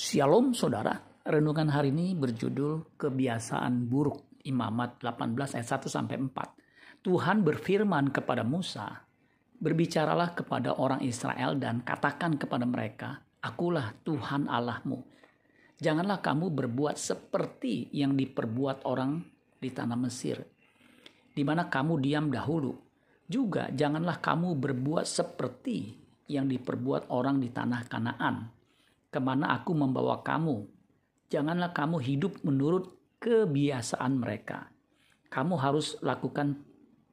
Shalom saudara, renungan hari ini berjudul kebiasaan buruk Imamat 18 ayat 1 sampai 4. Tuhan berfirman kepada Musa, berbicaralah kepada orang Israel dan katakan kepada mereka, akulah Tuhan Allahmu. Janganlah kamu berbuat seperti yang diperbuat orang di tanah Mesir, di mana kamu diam dahulu. Juga janganlah kamu berbuat seperti yang diperbuat orang di tanah Kanaan ke mana aku membawa kamu. Janganlah kamu hidup menurut kebiasaan mereka. Kamu harus lakukan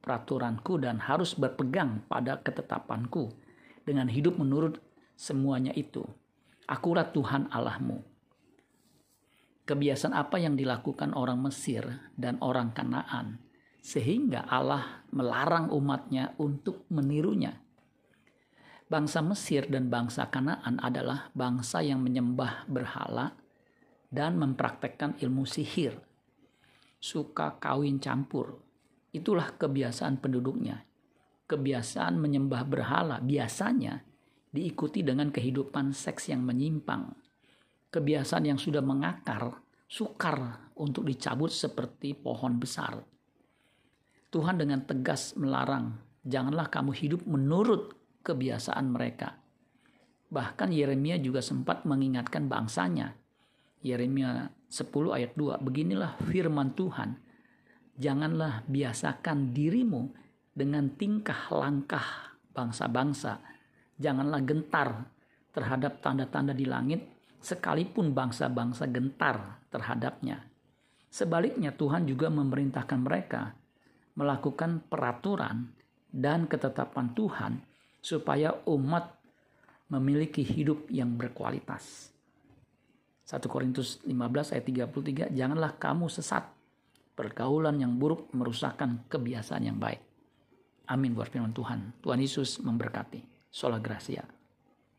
peraturanku dan harus berpegang pada ketetapanku dengan hidup menurut semuanya itu. Akulah Tuhan Allahmu. Kebiasaan apa yang dilakukan orang Mesir dan orang Kanaan sehingga Allah melarang umatnya untuk menirunya Bangsa Mesir dan bangsa Kanaan adalah bangsa yang menyembah berhala dan mempraktekkan ilmu sihir. Suka kawin campur. Itulah kebiasaan penduduknya. Kebiasaan menyembah berhala biasanya diikuti dengan kehidupan seks yang menyimpang. Kebiasaan yang sudah mengakar, sukar untuk dicabut seperti pohon besar. Tuhan dengan tegas melarang, janganlah kamu hidup menurut kebiasaan mereka. Bahkan Yeremia juga sempat mengingatkan bangsanya. Yeremia 10 ayat 2, beginilah firman Tuhan. Janganlah biasakan dirimu dengan tingkah langkah bangsa-bangsa. Janganlah gentar terhadap tanda-tanda di langit, sekalipun bangsa-bangsa gentar terhadapnya. Sebaliknya Tuhan juga memerintahkan mereka melakukan peraturan dan ketetapan Tuhan supaya umat memiliki hidup yang berkualitas. 1 Korintus 15 ayat 33, janganlah kamu sesat. Pergaulan yang buruk merusakkan kebiasaan yang baik. Amin buat firman Tuhan. Tuhan Yesus memberkati. Sola Gracia.